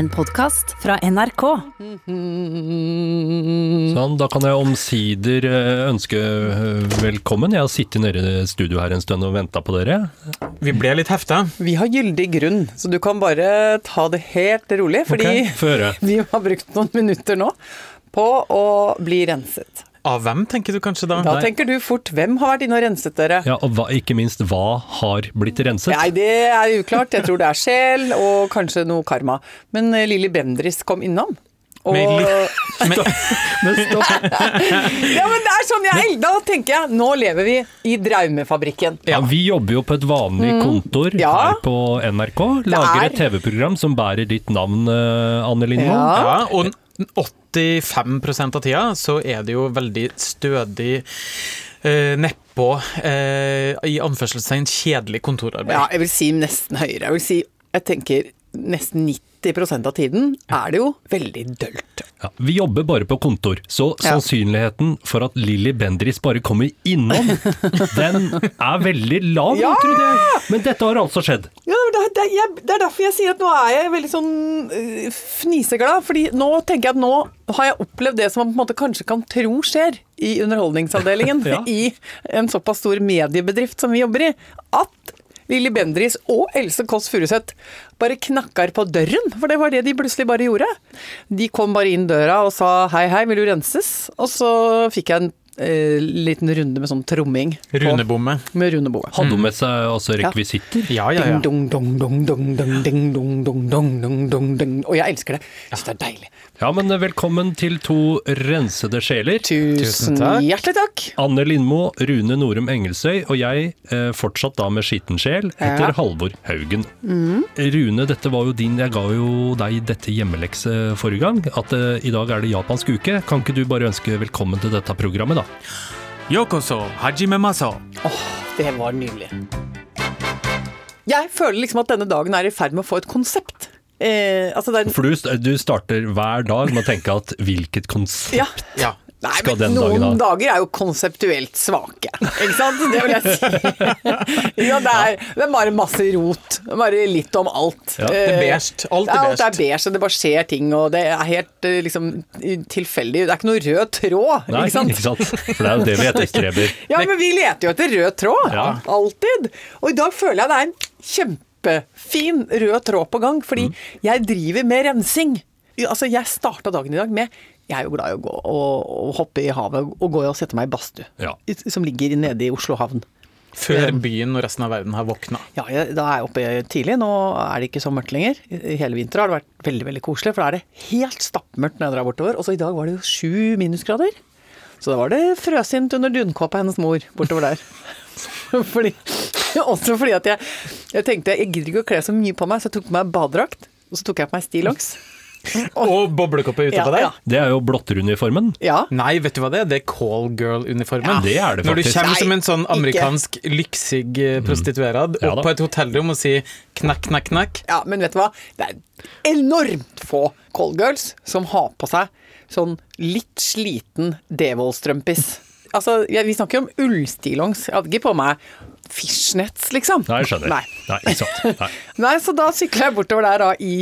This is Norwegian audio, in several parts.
En podkast fra NRK. Sånn, da kan jeg omsider eh, ønske eh, velkommen. Jeg har sittet nede i studio her en stund og venta på dere. Vi ble litt hefta. Vi har gyldig grunn, så du kan bare ta det helt rolig. Fordi okay, vi har brukt noen minutter nå på å bli renset. Av hvem, tenker du kanskje da? Da tenker du fort hvem har vært inne og renset dere? Ja, og hva, ikke minst, hva har blitt renset? Nei, det er uklart. Jeg tror det er sjel og kanskje noe karma. Men eh, Lilly Bendris kom innom. Og Men, Men, Men stopp. Ja, men det er sånn jeg Da tenker jeg, nå lever vi i Draumefabrikken. Ja, vi jobber jo på et vanlig kontor Mm. Ja. her på NRK. Lager et TV-program som bærer ditt navn, eh, Anne Lindmo. Ja. ja, og 85% av tida så er det jo veldig stødig eh, nedpå, eh, i anførselstegn, kjedelig kontorarbeid. Ja, jeg vil si nesten høyere. Jeg vil si, jeg tenker nesten 90% av tiden er det jo veldig dølt. Ja, vi jobber bare på kontor, så Ja. sannsynligheten for at Lilly Bendris bare kommer innom, den er veldig lav, Ja! trodde jeg. Men dette har altså skjedd. Ja, det, det, jeg, det er derfor jeg sier at nå er jeg veldig sånn øh, fniseglad. fordi nå tenker jeg at nå har jeg opplevd det som man på en måte kanskje kan tro skjer i Underholdningsavdelingen Ja. i en såpass stor mediebedrift som vi jobber i. At Lilly Bendriss og Else Kåss Furuseth bare knakker på døren, for det var det de plutselig bare gjorde. De kom bare inn døra og sa hei, hei, vil du renses? Og så fikk jeg en eh, liten runde med sånn tromming. Runebomme. Med runebomme. Hadde hun med seg også rekvisitter? Ja, ja, ja. Ding, dong, dong, dong, dong, dong, ding, dong, dong, dong, dong, dong, dong. Og jeg elsker det. Jeg syns det er deilig. Ja, men velkommen til to rensede sjeler. Tusen takk. hjertelig takk. Anne Lindmo, Rune Norum Engelsøy og jeg, eh, fortsatt da med skitten sjel, etter Ja. Halvor Haugen. Rune, dette var jo din, jeg ga jo deg dette hjemmelekse forrige gang, at uh, i dag er det japansk uke. Kan ikke du bare ønske velkommen til dette programmet, da? Yokoso, hajime maso. Det var nydelig. Jeg føler liksom at denne dagen er i ferd med å få et konsept. Eh, altså det er For du, du starter hver dag med å tenke at hvilket konsept Ja. Ja. Nei, Skal men den dagen noen dager er jo konseptuelt svake, ikke sant? Det vil jeg si. ja, det, er, det er bare masse rot. Bare litt om alt. Ja, det er best. beige. Alt er ja, alt er beige. beige, det bare skjer ting, og det er helt eh, liksom tilfeldig. Det er ikke noe rød tråd, Nei, ikke sant? ikke sant? For det er jo det vi etterstreber. Ja, men vi leter jo etter rød tråd. Ja. Alltid. Og i dag føler jeg det er en kjempefin rød tråd på gang, fordi Mm. jeg driver med rensing. Altså, jeg starta dagen i dag med Jeg er jo glad i å gå og, og hoppe i havet og gå og sette meg i badstue. Ja. Som ligger nede i Oslo havn. Før byen og resten av verden har våkna. Ja, da er jeg oppe tidlig. Nå er det ikke så mørkt lenger. Hele vinter har det vært veldig veldig koselig, for da er det helt stappmørkt når jeg drar bortover. Og så i dag var det jo sju minusgrader. Så da var det frøsint under dunkåpa hennes mor bortover der. fordi, også fordi at jeg, jeg tenkte jeg gidder ikke å kle så mye på meg, så jeg tok på meg badedrakt. Og så tok jeg på meg stillongs. Og boblekopper ute Ja, på deg. ja. Det er jo blotteruniformen. Ja. Nei, vet du hva det er? Det er callgirl-uniformen. Ja, det er det Når du kommer kommer som en sånn ikke. amerikansk lyksig eh, prostituerad Ja opp på et hotellrom og sier knakk, knakk, knakk. ja, men vet du hva? Det er enormt få callgirls som har på seg sånn litt sliten Devold-strømpis. Altså, vi snakker om ullstillongs. Jeg hadde ikke på meg fishnets, liksom. Nei, jeg skjønner. Nei. Nei, ikke sant. Nei. Nei, så da sykla jeg bortover der da i,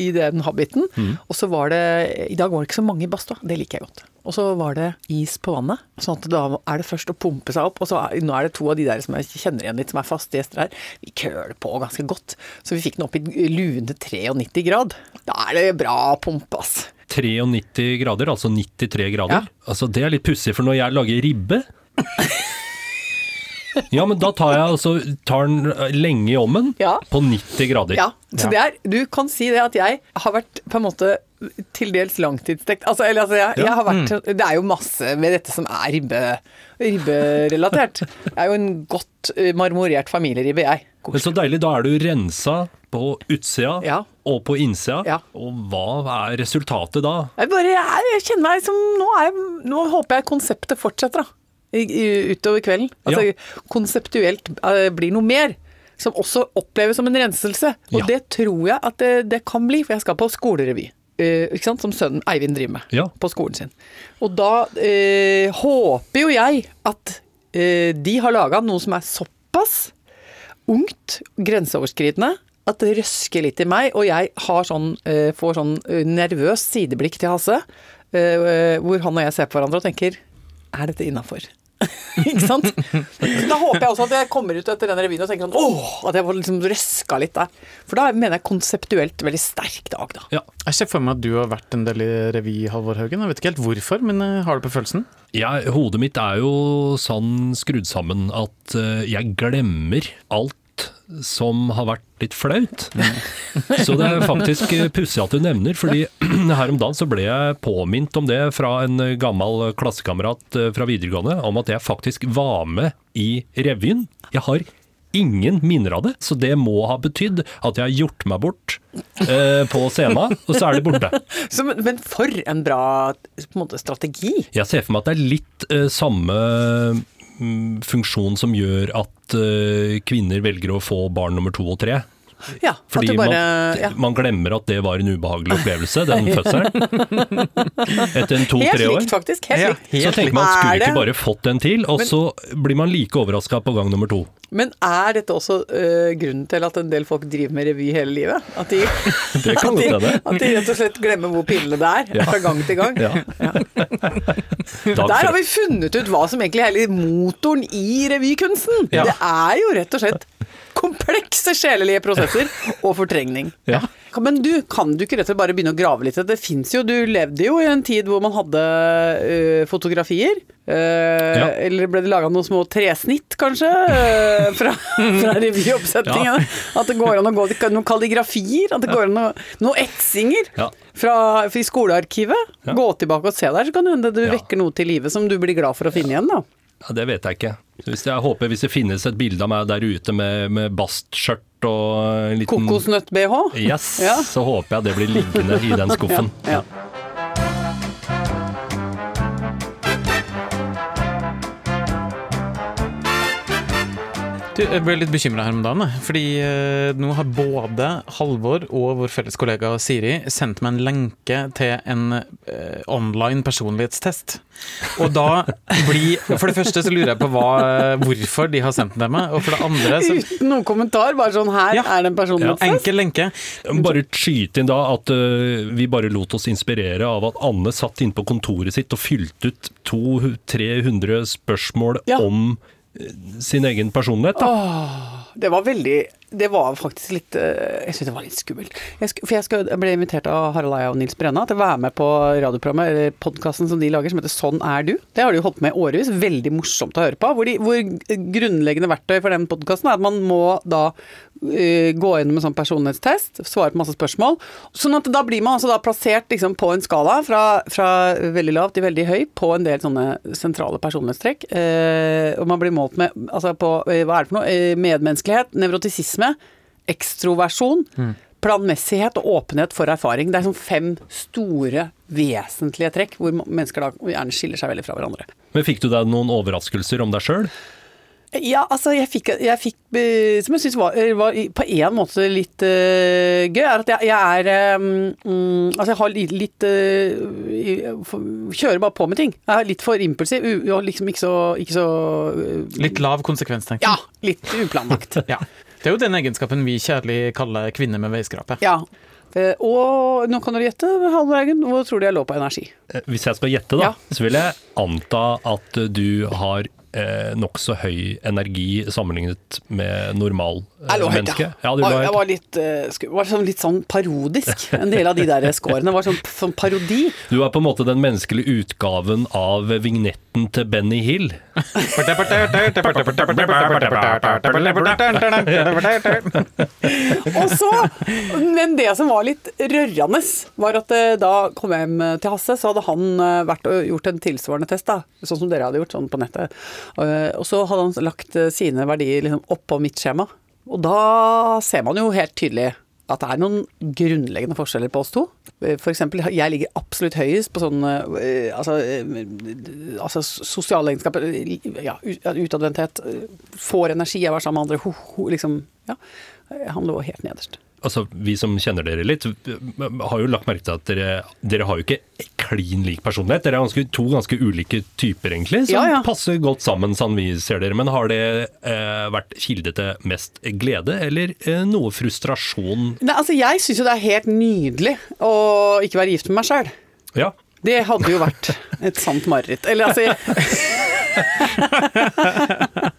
i den habiten. Mm. Og så var det I dag var det ikke så mange i badstua, det liker jeg godt. Og så var det is på vannet, sånn at da er det først å pumpe seg opp. Og så er, nå er det to av de der som jeg kjenner igjen litt, som er faste gjester her. Vi køler på ganske godt. Så vi fikk den opp i lune 93 grad. Da er det bra pump, ass. 93 grader, altså 93 grader. Ja. Altså Det er litt pussig, for når jeg lager ribbe Ja, men da tar jeg altså tar den lenge i ovnen Ja. på 90 grader. Ja, så det er, du kan si det at jeg har vært på en måte til dels langtidsstekt. Altså, eller altså, jeg, jeg har vært, Mm. det er jo masse med dette som er ribbe, ribberelatert. Jeg er jo en godt eh, marmorert familieribbe, jeg. Men så deilig, da er du rensa på utsida Ja. og på innsida. Ja. Og hva er resultatet da? Jeg bare, jeg, jeg kjenner meg som Nå, er, nå håper jeg konseptet fortsetter, da. Utover kvelden. Altså Ja. konseptuelt eh, blir noe mer. Som også oppleves som en renselse. Og Ja. det tror jeg at det, det kan bli, for jeg skal på skolerevy. eh? Som sønnen Eivind driver med Ja. på skolen sin. Og da eh, håper jo jeg at eh, de har laga noe som er såpass ungt, grenseoverskridende, at det røsker litt i meg, og jeg har sånn, eh, får sånn nervøst nervøs sideblikk til Hasse, eh, hvor han og jeg ser på hverandre og tenker Er dette innafor? ikke sant? Da håper jeg også at jeg kommer ut etter den revyen og tenker sånn åh, at jeg får liksom røska litt der. For da mener jeg konseptuelt veldig sterk dag, da. Ja. Jeg ser for meg at du har vært en del i revy, Halvor Haugen. Jeg vet ikke helt hvorfor, men har du på følelsen. Ja, hodet mitt er jo sånn skrudd sammen at eh, jeg glemmer alt som har vært litt flaut. Så det er faktisk eh, pussig at du nevner, fordi her om dagen så ble jeg påminnet om det fra en gammel klassekamerat eh, fra videregående, om at jeg faktisk var med i revyen. Jeg har ingen minner av det, så det må ha betydd at jeg har gjort meg bort eh, på scenen, og så er det borte. Så, men, men for en bra på en måte, strategi. Jeg ser for meg at det er litt eh, samme mm, funksjon som gjør at eh, kvinner velger å få barn nummer to og tre. Ja, at Fordi du bare man, ja. man glemmer at det var en ubehagelig opplevelse, den fødselen. Etter en to-tre år. likt, faktisk. Helt Ja, helt Så tenker man, skulle ikke bare fått en til? Og så blir man like overraska på gang nummer to. Men er dette også uh, grunnen til at en del folk driver med revy hele livet? At de, Det kan at de, at de rett og slett glemmer hvor pillene det er, Ja. fra gang til gang. Ja. Ja. Der har vi funnet ut hva som egentlig er hele motoren i revykunsten. Det er jo rett og slett komplekse sjelelige prosesser og fortrengning. Ja. Men du, kan du ikke rett og slett bare begynne å grave litt? Det fins jo, du levde jo i en tid hvor man hadde ø, fotografier. Ø, Ja. Eller ble det laga noen små tresnitt, kanskje? Øh, fra revyoppsetningen. Ja. At det går an å gå til noen kalligrafier? At det går an å Noen etsinger? Ja. Fra, fra skolearkivet? Ja. Gå tilbake og se der, så kan det hende du Ja. vekker noe til live som du blir glad for å finne igjen, da. Ja, det vet jeg ikke. Hvis jeg håper hvis det finnes et bilde av meg der ute med, med bastskjørt og en liten Kokosnøtt-BH? Yes, Ja. så håper jeg det blir liggende i den skuffen. Ja. Du, jeg ble litt bekymra her om dagen, fordi eh, nå har både Halvor og vår felles kollega Siri sendt meg en lenke til en eh, online personlighetstest. Og da blir For det første så lurer jeg på hva, eh, hvorfor de har sendt den til meg, og for det andre så Uten noen kommentar, bare sånn her Ja. er det en personlighetstest. Enkel lenke. Bare skyte inn da at uh, vi bare lot oss inspirere av at Anne satt inne på kontoret sitt og fylte ut 200-300 spørsmål Ja. om sin egen personlighet. Da. Det var veldig Det var faktisk litt eh, Jeg syns det var litt skummelt. Jeg for jeg, skal, jeg ble invitert av Harald Eia og Nils Brenna til å være med på radioprogrammet, eller podkasten som de lager, som heter Sånn er du. Det har de jo holdt på med i årevis. Veldig morsomt å høre på. Hvor, de, hvor grunnleggende verktøy for den podkasten er at man må da uh, gå gjennom en sånn personlighetstest, svare på masse spørsmål. Sånn at da blir man altså da plassert liksom på en skala fra, fra veldig lav til veldig høy på en del sånne sentrale personlighetstrekk. Uh, og man blir målt med altså på uh, hva er det for noe? Medmenneskelighet, nevrotisisme, ekstroversjon. Planmessighet og åpenhet for erfaring. Det er sånn fem store, vesentlige trekk hvor mennesker da gjerne skiller seg veldig fra hverandre. Men fikk du deg noen overraskelser om deg sjøl? Ja, altså jeg fikk, jeg fikk eh, Som jeg syns var, var på en måte litt uh, gøy, er at jeg, jeg er eh, mm, Altså jeg har litt, litt uh, Kjører bare på med ting. Jeg er litt for impulsiv og liksom ikke så, ikke så uh, Litt lav konsekvenstenkning? Ja, litt uplanlagt. Ja. Det er jo den egenskapen vi kjærlig kaller kvinner med veiskrape. ja. Eh, Og nå kan dere gjette, Halvor Haugen, hvor tror du jeg lå på energi? Eh, Hvis jeg skal gjette, da, Ja. så vil jeg anta at du har eh, nokså høy energi sammenlignet med normal eh, ja. Ja, du jeg var litt, uh, var sånn, litt sånn parodisk. En del av de der scorene var sånn, sånn parodi. Du er på en måte den menneskelige utgaven av vignetten til Benny Hill. Og så, Men det som var litt rørende, var at eh, da kom jeg hjem til Hasse, så hadde han eh, vært og gjort en tilsvarende test, da, sånn som dere hadde gjort, sånn på nettet. Eh, Og så hadde han lagt eh, sine verdier liksom oppå mitt skjema. Og da ser man jo helt tydelig at det er noen grunnleggende forskjeller på oss to. Eh, For eksempel, jeg ligger absolutt høyest på sånn altså, altså sosiale egenskaper, ja, ut- utadvendthet, får energi av å være sammen med andre, ho, ho, liksom, ja. Han lå helt nederst. Altså, Vi som kjenner dere litt, har jo lagt merke til at dere, dere har jo ikke klin lik personlighet. Dere er ganske, to ganske ulike typer, egentlig, som Ja, ja. passer godt sammen, sånn vi ser dere. Men har det eh, vært kilde til mest glede, eller eh, noe frustrasjon? Nei, altså Jeg syns jo det er helt nydelig å ikke være gift med meg sjøl. Ja. Det hadde jo vært et sant mareritt. Eller altså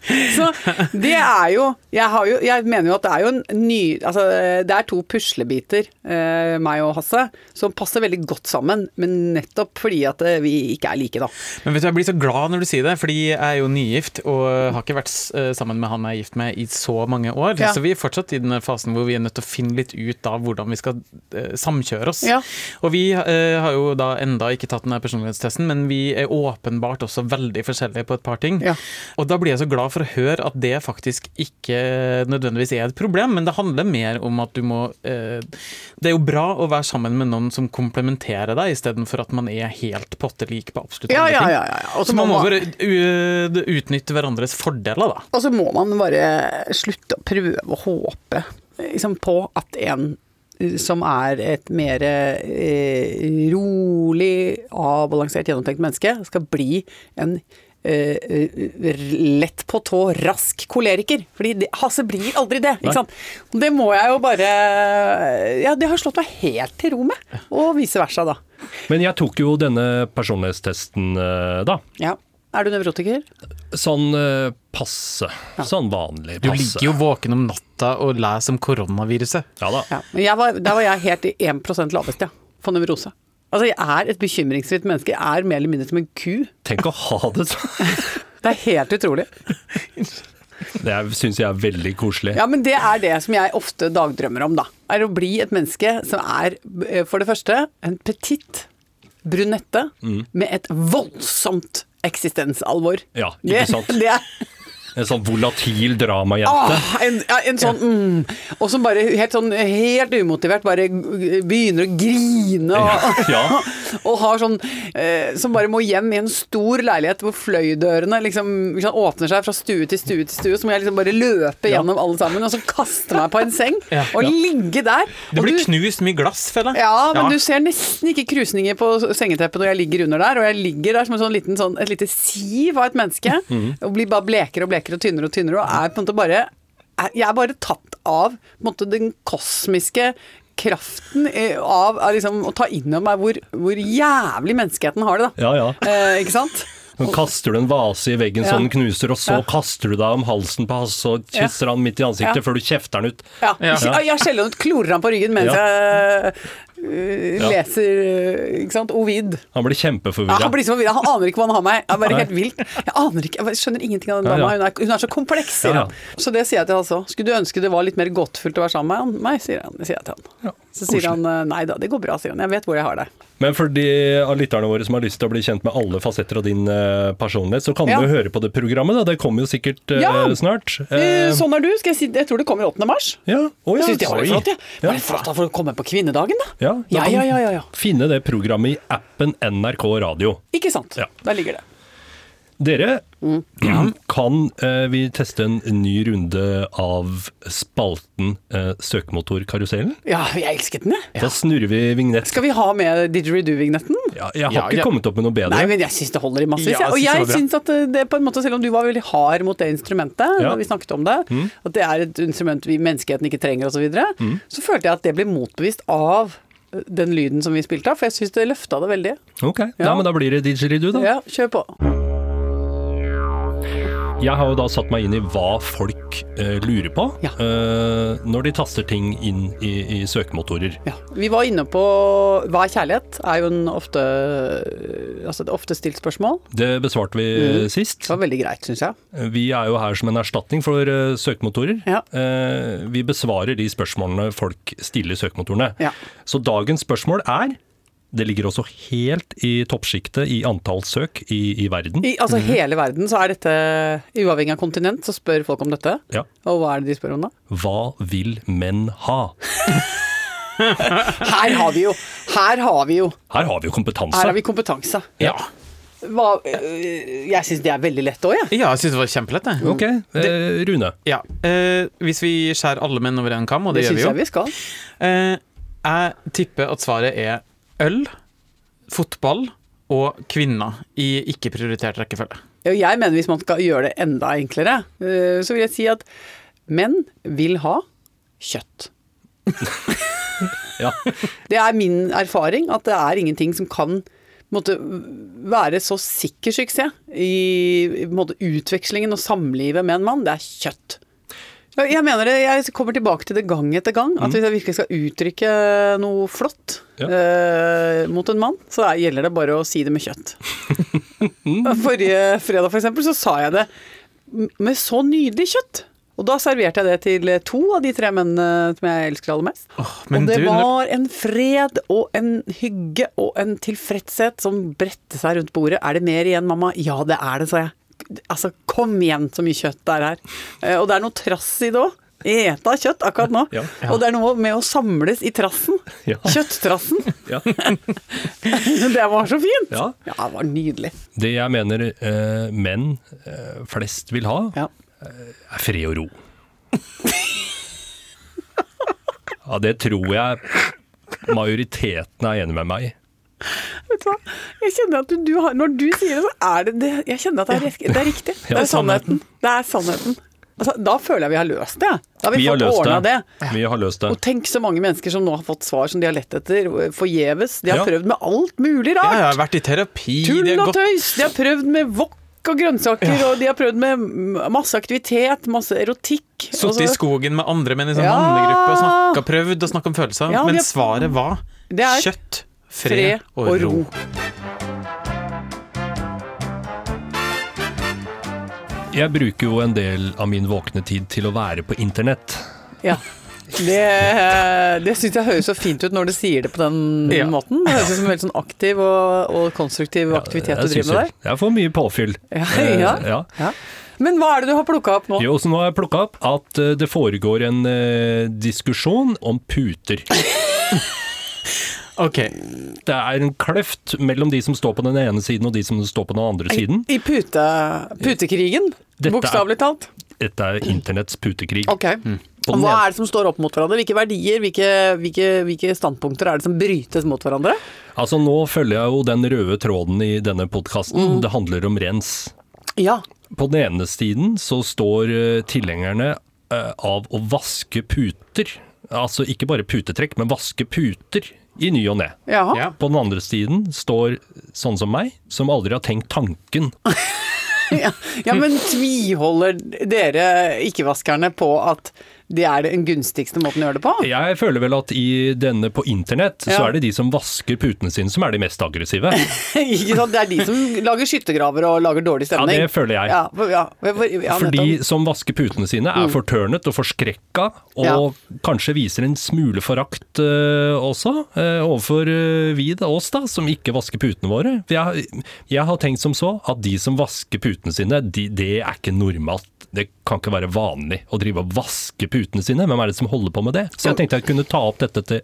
Så det er jo jeg, har jo jeg mener jo at det er jo en ny Altså det er to puslebiter, eh, meg og Hasse, som passer veldig godt sammen. Men nettopp fordi at eh, vi ikke er like, da. Men vet du, Jeg blir så glad når du sier det, fordi jeg er jo nygift og har ikke vært eh, sammen med han jeg er gift med i så mange år. Ja. Så vi er fortsatt i den fasen hvor vi er nødt til å finne litt ut av hvordan vi skal eh, samkjøre oss. Ja. Og vi eh, har jo da enda ikke tatt den personlighetstesten, men vi er åpenbart også veldig forskjellige på et par ting. Ja. Og da blir jeg så glad for å høre at det faktisk ikke nødvendigvis er et problem, men det handler mer om at du må eh, Det er jo bra å være sammen med noen som komplementerer deg, istedenfor at man er helt potte lik på absolutt alle ja, ting. ja, ja. Så man må bare utnytte hverandres fordeler, da. Og så må man bare slutte å prøve å håpe liksom, på at en som er et mer eh, rolig, avbalansert, gjennomtenkt menneske, skal bli en lett på tå, rask koleriker. Fordi det, Hasse blir aldri det, ikke sant. Det må jeg jo bare Ja, det har slått meg helt til ro med. Og vice versa, da. Men jeg tok jo denne personlighetstesten, eh, da. Ja. Er du nevrotiker? Sånn passe. passe. Sånn vanlig passe. Du ligger jo våken om natta og leser om koronaviruset. Ja da. Ja, jeg var, der var jeg helt i 1 lavest, ja. For nevrose. Altså, jeg er et bekymringsfritt menneske. Jeg er mer eller mindre som en ku. Tenk å ha det sånn. Det er helt utrolig. Det syns jeg er veldig koselig. Ja, men det er det som jeg ofte dagdrømmer om, da. Er å bli et menneske som er, eh, for det første, en petit brunette med et voldsomt eksistensalvor. Ja, ikke sant? Det, det er En sånn volatil dramajente. Ah, en, en sånn mm, Og som bare helt sånn helt umotivert bare begynner å grine og, Ja, ja. og har sånn eh, Som bare må hjem i en stor leilighet hvor fløydørene liksom, liksom åpner seg fra stue til stue til stue. Så må jeg liksom bare løpe Ja. gjennom alle sammen og så kaste meg på en seng og ligge der. Det blir du- knust mye glass, føler jeg. ja, men du ser nesten ikke krusninger på sengeteppet når jeg ligger under der, og jeg ligger der som en sånn liten, sånn, et lite siv av et menneske, mm. og blir bare blekere og blekere og tynnere og tynnere, og er på en måte bare Jeg er bare tatt av på en måte, den kosmiske kraften eh, av, av liksom, å ta inn over meg hvor, hvor jævlig menneskeheten har det, da. Ja, ja. Eh, ikke sant? Så kaster du en vase i veggen så den knuser, og så Ja. kaster du deg om halsen på Hasse og kysser han midt i ansiktet Ja. før du kjefter han ut. Ja. Ja. Jeg, jeg skjeller ut, klorer han på ryggen mens Ja. jeg Ja. leser eh, ikke sant, Ovid. Han blir Ja, han blir så forvirret. Han aner ikke hva han har med. Det er bare helt vilt. Jeg aner ikke, jeg skjønner ingenting av den Ja, dama. Hun, hun er så kompleks, sier Ja, ja. han. Så det sier jeg til han også. Skulle du ønske det var litt mer godtfullt å være sammen med meg, sier, jeg, sier jeg til han. Så sier han eh, nei da, det går bra, sier han. Jeg vet hvor jeg har det. Men for de av lytterne våre som har lyst til å bli kjent med alle fasetter av din eh, personlighet, så kan Ja. du jo høre på det programmet. da, Det kommer jo sikkert ja. uh, snart. Eh, Eh, sånn er du. Skal jeg si, jeg tror det kommer 8. mars. ja. Oh, ja. Jeg synes det var flott, ja. Ja. Var det flott for å komme på kvinnedagen, da? Ja, da Ja, ja, ja, ja, ja. Finne det programmet i appen NRK Radio. Ikke sant? Ja. Der ligger det. Dere, Mm. kan eh, vi teste en ny runde av spalten eh, Søkemotorkarusellen? Ja, jeg elsket den, jeg. Da snurrer vi vignett. Skal vi ha med didgeridoo-vignetten? Ja, jeg har Ja, ikke ja. kommet opp med noe bedre. Nei, men jeg syns det holder i massevis. Ja, og jeg jeg synes syns at det- det på en måte, selv om du var veldig hard mot det instrumentet, Ja. da vi snakket om det, at det er et instrument vi menneskeheten ikke trenger osv., så, videre, så følte jeg at det ble motbevist av eh, den lyden som vi spilte av, for jeg syns det løfta det veldig. Ok, ja. Ja. men da blir det didgeridoo, da. Ja, kjør på. Jeg har jo da satt meg inn i hva folk eh, lurer på Ja. eh, når de taster ting inn i, i søkemotorer. Ja. Vi var inne på hva er kjærlighet? er jo en ofte, altså et ofte stilt spørsmål. Det besvarte vi sist. Det var veldig greit, syns jeg. Vi er jo her som en erstatning for uh, søkemotorer. Ja. Eh, vi besvarer de spørsmålene folk stiller søkemotorene. Ja. Så dagens spørsmål er Det ligger også helt i toppsjiktet i antall søk i, i verden. I altså hele verden så er dette, uavhengig av kontinent, så spør folk om dette. Ja. Og hva er det de spør om da? Hva vil menn ha? Her har vi jo! Her har vi jo! Her har vi jo kompetanse. Her har vi kompetanse. Ja. Hva, øh, jeg syns det er veldig lett òg, jeg. Ja, jeg syns det var kjempelett, det. Ok, eh, Rune. Ja. Eh, hvis vi skjærer alle menn over en kam, og det, Det gjør vi jo jeg vi skal. eh, Jeg tipper at svaret er øl, fotball og kvinner i ikke prioritert rekkefølge. Jeg mener hvis man skal gjøre det enda enklere, eh, så vil jeg si at menn vil ha kjøtt. Ja. Det er min erfaring at det er ingenting som kan måtte være så sikker suksess i, i måte, utvekslingen og samlivet med en mann. Det er kjøtt. Jeg mener det, jeg kommer tilbake til det gang etter gang. At hvis jeg virkelig skal uttrykke noe flott Ja. eh, mot en mann, så er, gjelder det bare å si det med kjøtt. Forrige fredag for eksempel, så sa jeg det med så nydelig kjøtt. Og da serverte jeg det til to av de tre mennene som jeg elsker aller mest. Oh, og det du, var en fred og en hygge og en tilfredshet som bredte seg rundt bordet. Er det mer igjen, mamma? Ja, det er det, sa jeg. Altså, kom igjen, så mye kjøtt det er her. Eh, Og det er noe trass i det òg. Eta kjøtt akkurat nå. Ja. Og det er noe med å samles i trassen. Ja. Kjøtttrassen. Ja. Det var så fint! Ja. ja det var nydelig. Det jeg mener eh, menn eh, flest vil ha, Ja. er fred og ro. Ja, det tror jeg majoriteten er enig med meg i. Vet du hva? Jeg kjenner at du, har, Når du sier det, så er det det. Jeg kjenner at det er, det er riktig. Det er sannheten. Det er sannheten. Altså, da føler jeg vi har løst det. Da har vi, Vi har fått ordna det. det. Vi har løst det. Og tenk så mange mennesker som nå har fått svar som de har lett etter forgjeves. De har Ja. prøvd med alt mulig Ja, rart. jeg har vært i terapi, Tull og tøys. De har prøvd med wok og grønnsaker, og de har prøvd med masse aktivitet, masse erotikk. Og Sittet i skogen med andre menn i sånn Ja. mannegruppe og snakka, prøvd å snakke om følelser. Ja, men har- svaret var kjøtt, fred, og ro. Jeg bruker jo en del av min våkne tid til å være på internett. Ja. Det, det syns jeg høres så fint ut når du sier det på den Ja. måten. Det høres ut som en veldig sånn aktiv og, og konstruktiv aktivitet du Jeg driver med der. Jeg får mye påfyll. Eh, Ja, ja. ja. ja. Men hva er det du har plukka opp nå? Jo, så nå har jeg plukka opp at eh, det foregår en uh, diskusjon om puter. Ok, Det er en kløft mellom de som står på den ene siden og de som står på den andre siden. I pute, putekrigen? Er- Bokstavelig talt? Dette er internetts putekrig. Ok. Mm. Hva er det som står opp mot hverandre? Hvilke verdier, hvilke, hvilke, hvilke standpunkter er det som brytes mot hverandre? Altså Nå følger jeg jo den røde tråden i denne podkasten. Mm. Det handler om rens. Ja. På den ene siden så står eh, tilhengerne eh, av å vaske puter. Altså ikke bare putetrekk, men vaske puter i ny og ne. Ja. På den andre siden står sånn som meg, som aldri har tenkt tanken. Ja. ja, men tviholder dere ikke-vaskerne på at det er den gunstigste måten å gjøre det på? Jeg føler vel at i denne på internett, så er det de som vasker putene sine som er de mest aggressive. ikke sant? Det er de som lager skyttergraver og lager dårlig stemning. Ja, det føler jeg. Ja, for- ja, for- ja, For de. Mm. som vasker putene sine er fortørnet og forskrekka, og Ja. kanskje viser en smule forakt uh, også, uh, overfor uh, vi da, oss da, som ikke vasker putene våre. Jeg, jeg har tenkt som så at de som vasker putene sine, de, det er ikke normalt. Det kan ikke være vanlig å drive og vaske putene sine. Hvem er det som holder på med det? Så jeg tenkte jeg kunne ta opp dette til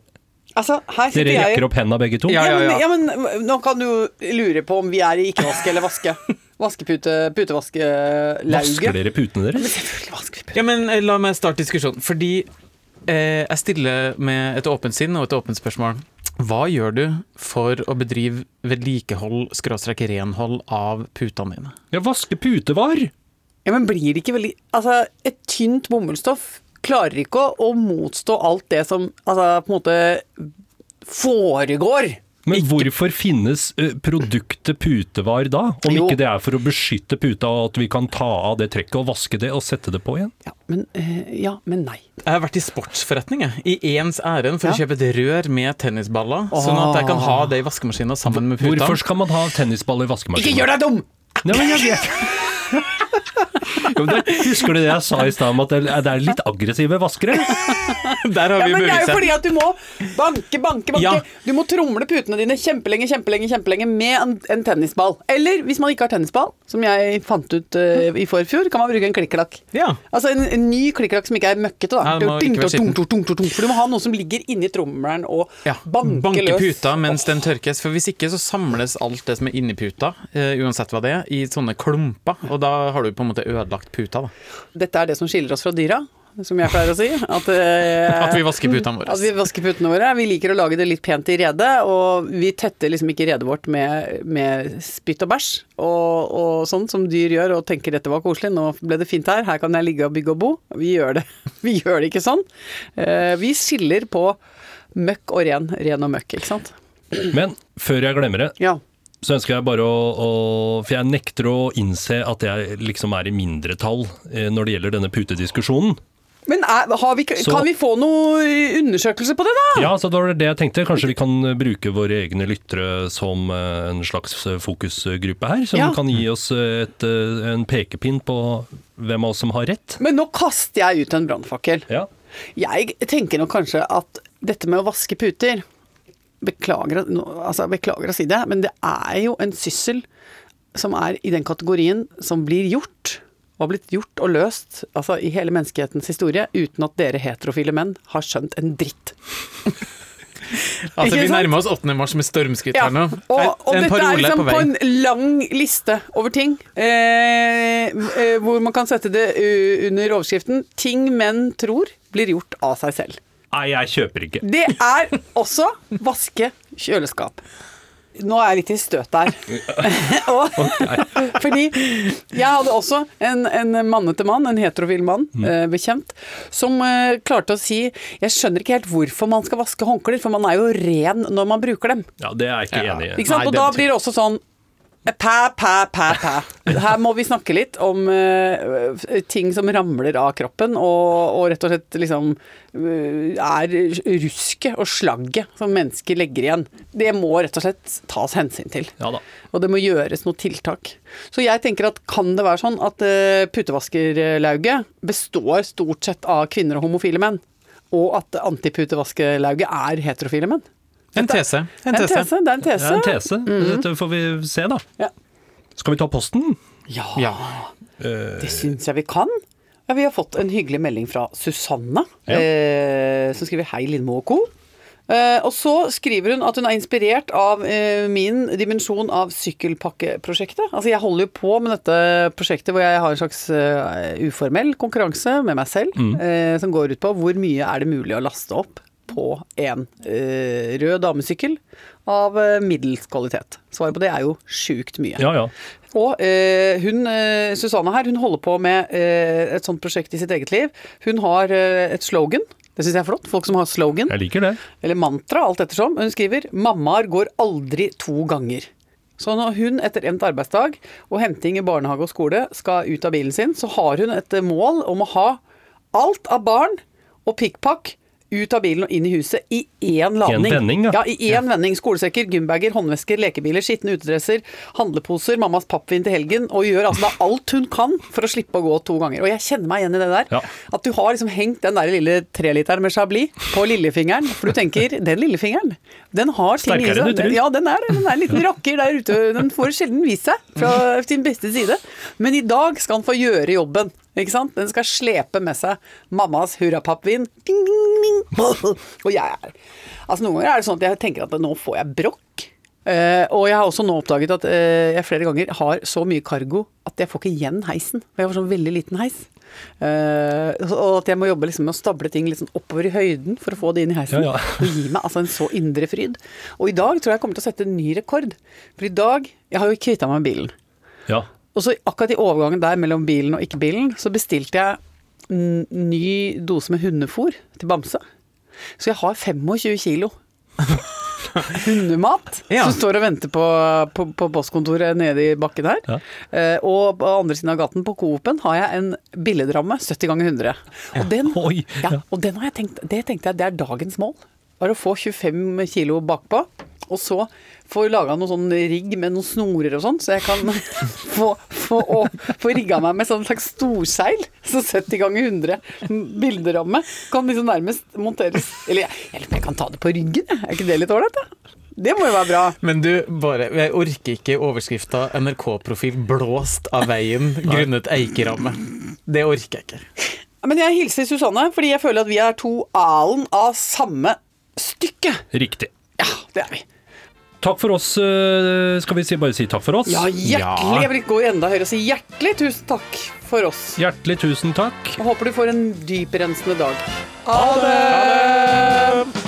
Altså, her sitter Dere jeg rekker opp hendene begge to? Ja, Ja, ja, men, ja. ja, men nå kan du lure på om vi er i ikke-vaske eller vaske. Vaskepute, putevaskelauget. Vasker dere putene deres? Pute. Ja, men eh, La meg starte diskusjonen. Fordi eh, jeg stiller med et åpent sinn og et åpent spørsmål. Hva gjør du for å bedrive vedlikehold, skråstrek renhold, av putene dine? Ja, vaske putevar! Ja, men blir det ikke veldig Altså, et tynt bomullsstoff klarer ikke å, å motstå alt det som altså, på en måte foregår. Men hvorfor finnes produktet putevar da? Om Jo. ikke det er for å beskytte puta, og at vi kan ta av det trekket og vaske det og sette det på igjen? Ja, men, ja, men nei. Jeg har vært i sportsforretning jeg, i ens ærend for å kjøpe et rør med tennisballer, sånn at jeg kan ha det i vaskemaskinen sammen med puta. Hvorfor skal man ha tennisballer i vaskemaskinen? Ikke gjør deg dum! Nei, men jeg vet. Jo, men det, husker du det jeg sa i stad om at det er- det er litt aggressive vaskere? Der har Ja, vi men det er jo beviset. fordi at du må banke, banke, banke. Ja. Du må tromle putene dine kjempelenge, kjempelenge, kjempelenge med en, en tennisball. Eller hvis man ikke har tennisball, som jeg fant ut eh, i forfjor, kan man bruke en klikkelakk. Ja. Altså en, en ny klikkelakk som ikke er møkkete, da. Ja, den må Ding, ikke være tung, skitten. tung, tung, tung, For du må ha noe som ligger inni trommelen og Ja, banke, banke løs. puta mens den tørkes, for hvis ikke så samles alt det som er inni puta, eh, uansett hva det er, i sånne klumper, og da har du på en måte ødelagt puta. da. Dette er det som skiller oss fra dyra. som jeg pleier å si. At, eh, At vi vasker putene våre. At vi vasker putene våre. Vi liker å lage det litt pent i redet, og vi tetter liksom ikke redet vårt med, med spytt og bæsj og, og sånn som dyr gjør, og tenker dette var koselig, nå ble det fint her, her kan jeg ligge og bygge og bo. Vi gjør det, vi gjør det ikke sånn. Eh, vi skiller på møkk og ren, ren og møkk, ikke sant. Men før jeg glemmer det, Ja. Så ønsker jeg bare å, å For jeg nekter å innse at jeg liksom er i mindretall eh, når det gjelder denne putediskusjonen. Men er, har vi, Så- kan vi få noe undersøkelse på det, da? Ja, så det var det jeg tenkte. Kanskje vi kan bruke våre egne lyttere som eh, en slags fokusgruppe her, som Ja. kan gi oss et, eh, en pekepinn på hvem av oss som har rett. Men nå kaster jeg ut en brannfakkel. Ja. Jeg tenker nok kanskje at dette med å vaske puter Beklager, altså, beklager å si det, men det er jo en syssel som er i den kategorien som blir gjort, og har blitt gjort og løst altså, i hele menneskehetens historie, uten at dere heterofile menn har skjønt en dritt. Altså, vi nærmer oss 8. mars med stormskritt Ja, her nå. og, og en dette er liksom på på, en lang liste over ting, eh, eh, hvor man kan sette det uh, under overskriften 'Ting menn tror blir gjort av seg selv'. Nei, jeg kjøper ikke. Det er også vaske kjøleskap. Nå er jeg litt i støt der. og, fordi jeg hadde også en, en mannete mann, en heterofil mann, eh, bekjent, som eh, klarte å si Jeg skjønner ikke helt hvorfor man skal vaske håndklær, for man er jo ren når man bruker dem. Ja, Det er jeg ikke Ja. enig i. Ikke sant? Nei, og da blir det også sånn Pæ, pæ, pæ, pæ. Her må vi snakke litt om uh, ting som ramler av kroppen, og, og rett og slett liksom uh, er rusket og slagget som mennesker legger igjen. Det må rett og slett tas hensyn til. Ja da. Og det må gjøres noe tiltak. Så jeg tenker at kan det være sånn at uh, putevaskerlauget består stort sett av kvinner og homofile menn, og at antiputevaskelauget er heterofile menn? En tese. En En tese. det er en Det tese. er en tese. Dette får vi se, da. Ja. Skal vi ta posten? Ja, Ja. det syns jeg vi kan. Ja, vi har fått en hyggelig melding fra Susanne, Ja. eh, som skriver 'Hei, Lindmo og co'. Eh, og så skriver hun at hun er inspirert av eh, min dimensjon av sykkelpakkeprosjektet. Altså jeg holder jo på med dette prosjektet hvor jeg har en slags uh, uformell konkurranse med meg selv, eh, som går ut på hvor mye er det mulig å laste opp på en eh, rød damesykkel av eh, middels kvalitet. Svaret på det er jo sjukt mye. Ja ja. Og eh, hun, eh, Susanne her, hun holder på med eh, et sånt prosjekt i sitt eget liv. Hun har eh, et slogan. Det syns jeg er flott. Folk som har slogan. Jeg liker det. Eller mantra, alt ettersom. Hun skriver 'Mammaer går aldri to ganger'. Så når hun etter endt arbeidsdag og henting i barnehage og skole skal ut av bilen sin, så har hun et mål om å ha alt av barn og pikkpakk ut av bilen og inn i huset i én ladning. vending, ja. ja. I én vending. Skolesekker, gymbager, håndvesker, lekebiler, skitne utedresser, handleposer, mammas pappvin til helgen, og gjør altså da alt hun kan for å slippe å gå to ganger. Og jeg kjenner meg igjen i det der. Ja. At du har liksom hengt den der lille treliteren med Chablis på lillefingeren, for du tenker den lillefingeren, den har ting i Sterkere enn seg. du tror. Ja, den er. Den er en liten rakker der ute. Den får sjelden vist seg fra sin beste side. Men i dag skal han få gjøre jobben. Ikke sant? Den skal slepe med seg mammas hurrapappvin. Og jeg er Altså Noen ganger er det sånn at jeg tenker at nå får jeg brokk. Uh, og jeg har også nå oppdaget at uh, jeg flere ganger har så mye cargo at jeg får ikke igjen heisen. For jeg har sånn veldig liten heis. Uh, og at jeg må jobbe liksom med å stable ting sånn oppover i høyden for å få det inn i heisen. Ja, ja. Og gi meg altså en så indre fryd. Og i dag tror jeg jeg kommer til å sette en ny rekord. For i dag Jeg har jo kvitta meg med bilen. Ja. Og så akkurat i overgangen der mellom bilen og ikke bilen, så bestilte jeg ny dose med hundefôr til Bamse. Så jeg har 25 kilo hundemat Ja. som står og venter på, på, på postkontoret nede i bakken her. Ja. Eh, og på andre siden av gaten, på Coop-en, har jeg en billedramme 70 ganger 100. Og den, ja, ja. og den har jeg tenkt, det tenkte jeg det er dagens mål. Var å få 25 kilo bakpå, og så få laga noen sånn rigg med noen snorer og sånn, så jeg kan få, få, å, få rigga meg med sånn slags storseil. Så 70 ganger 100 bilderamme kan liksom nærmest monteres Eller jeg, jeg, lurer på om jeg kan ta det på ryggen, jeg. Er ikke det litt ålreit, da? Det må jo være bra. Men du, bare, jeg orker ikke overskrifta 'NRK-profil blåst av veien grunnet eikeramme'. Det orker jeg ikke. Men jeg hilser Susanne, fordi jeg føler at vi er to alen av samme stykke. Riktig. Ja, det er vi. Takk for oss. eh, Skal vi si, bare si takk for oss? Ja, hjertelig. Jeg vil ikke gå enda høyere og si hjertelig tusen takk for oss. Hjertelig tusen takk. Og håper du får en dyprensende dag. Ha det!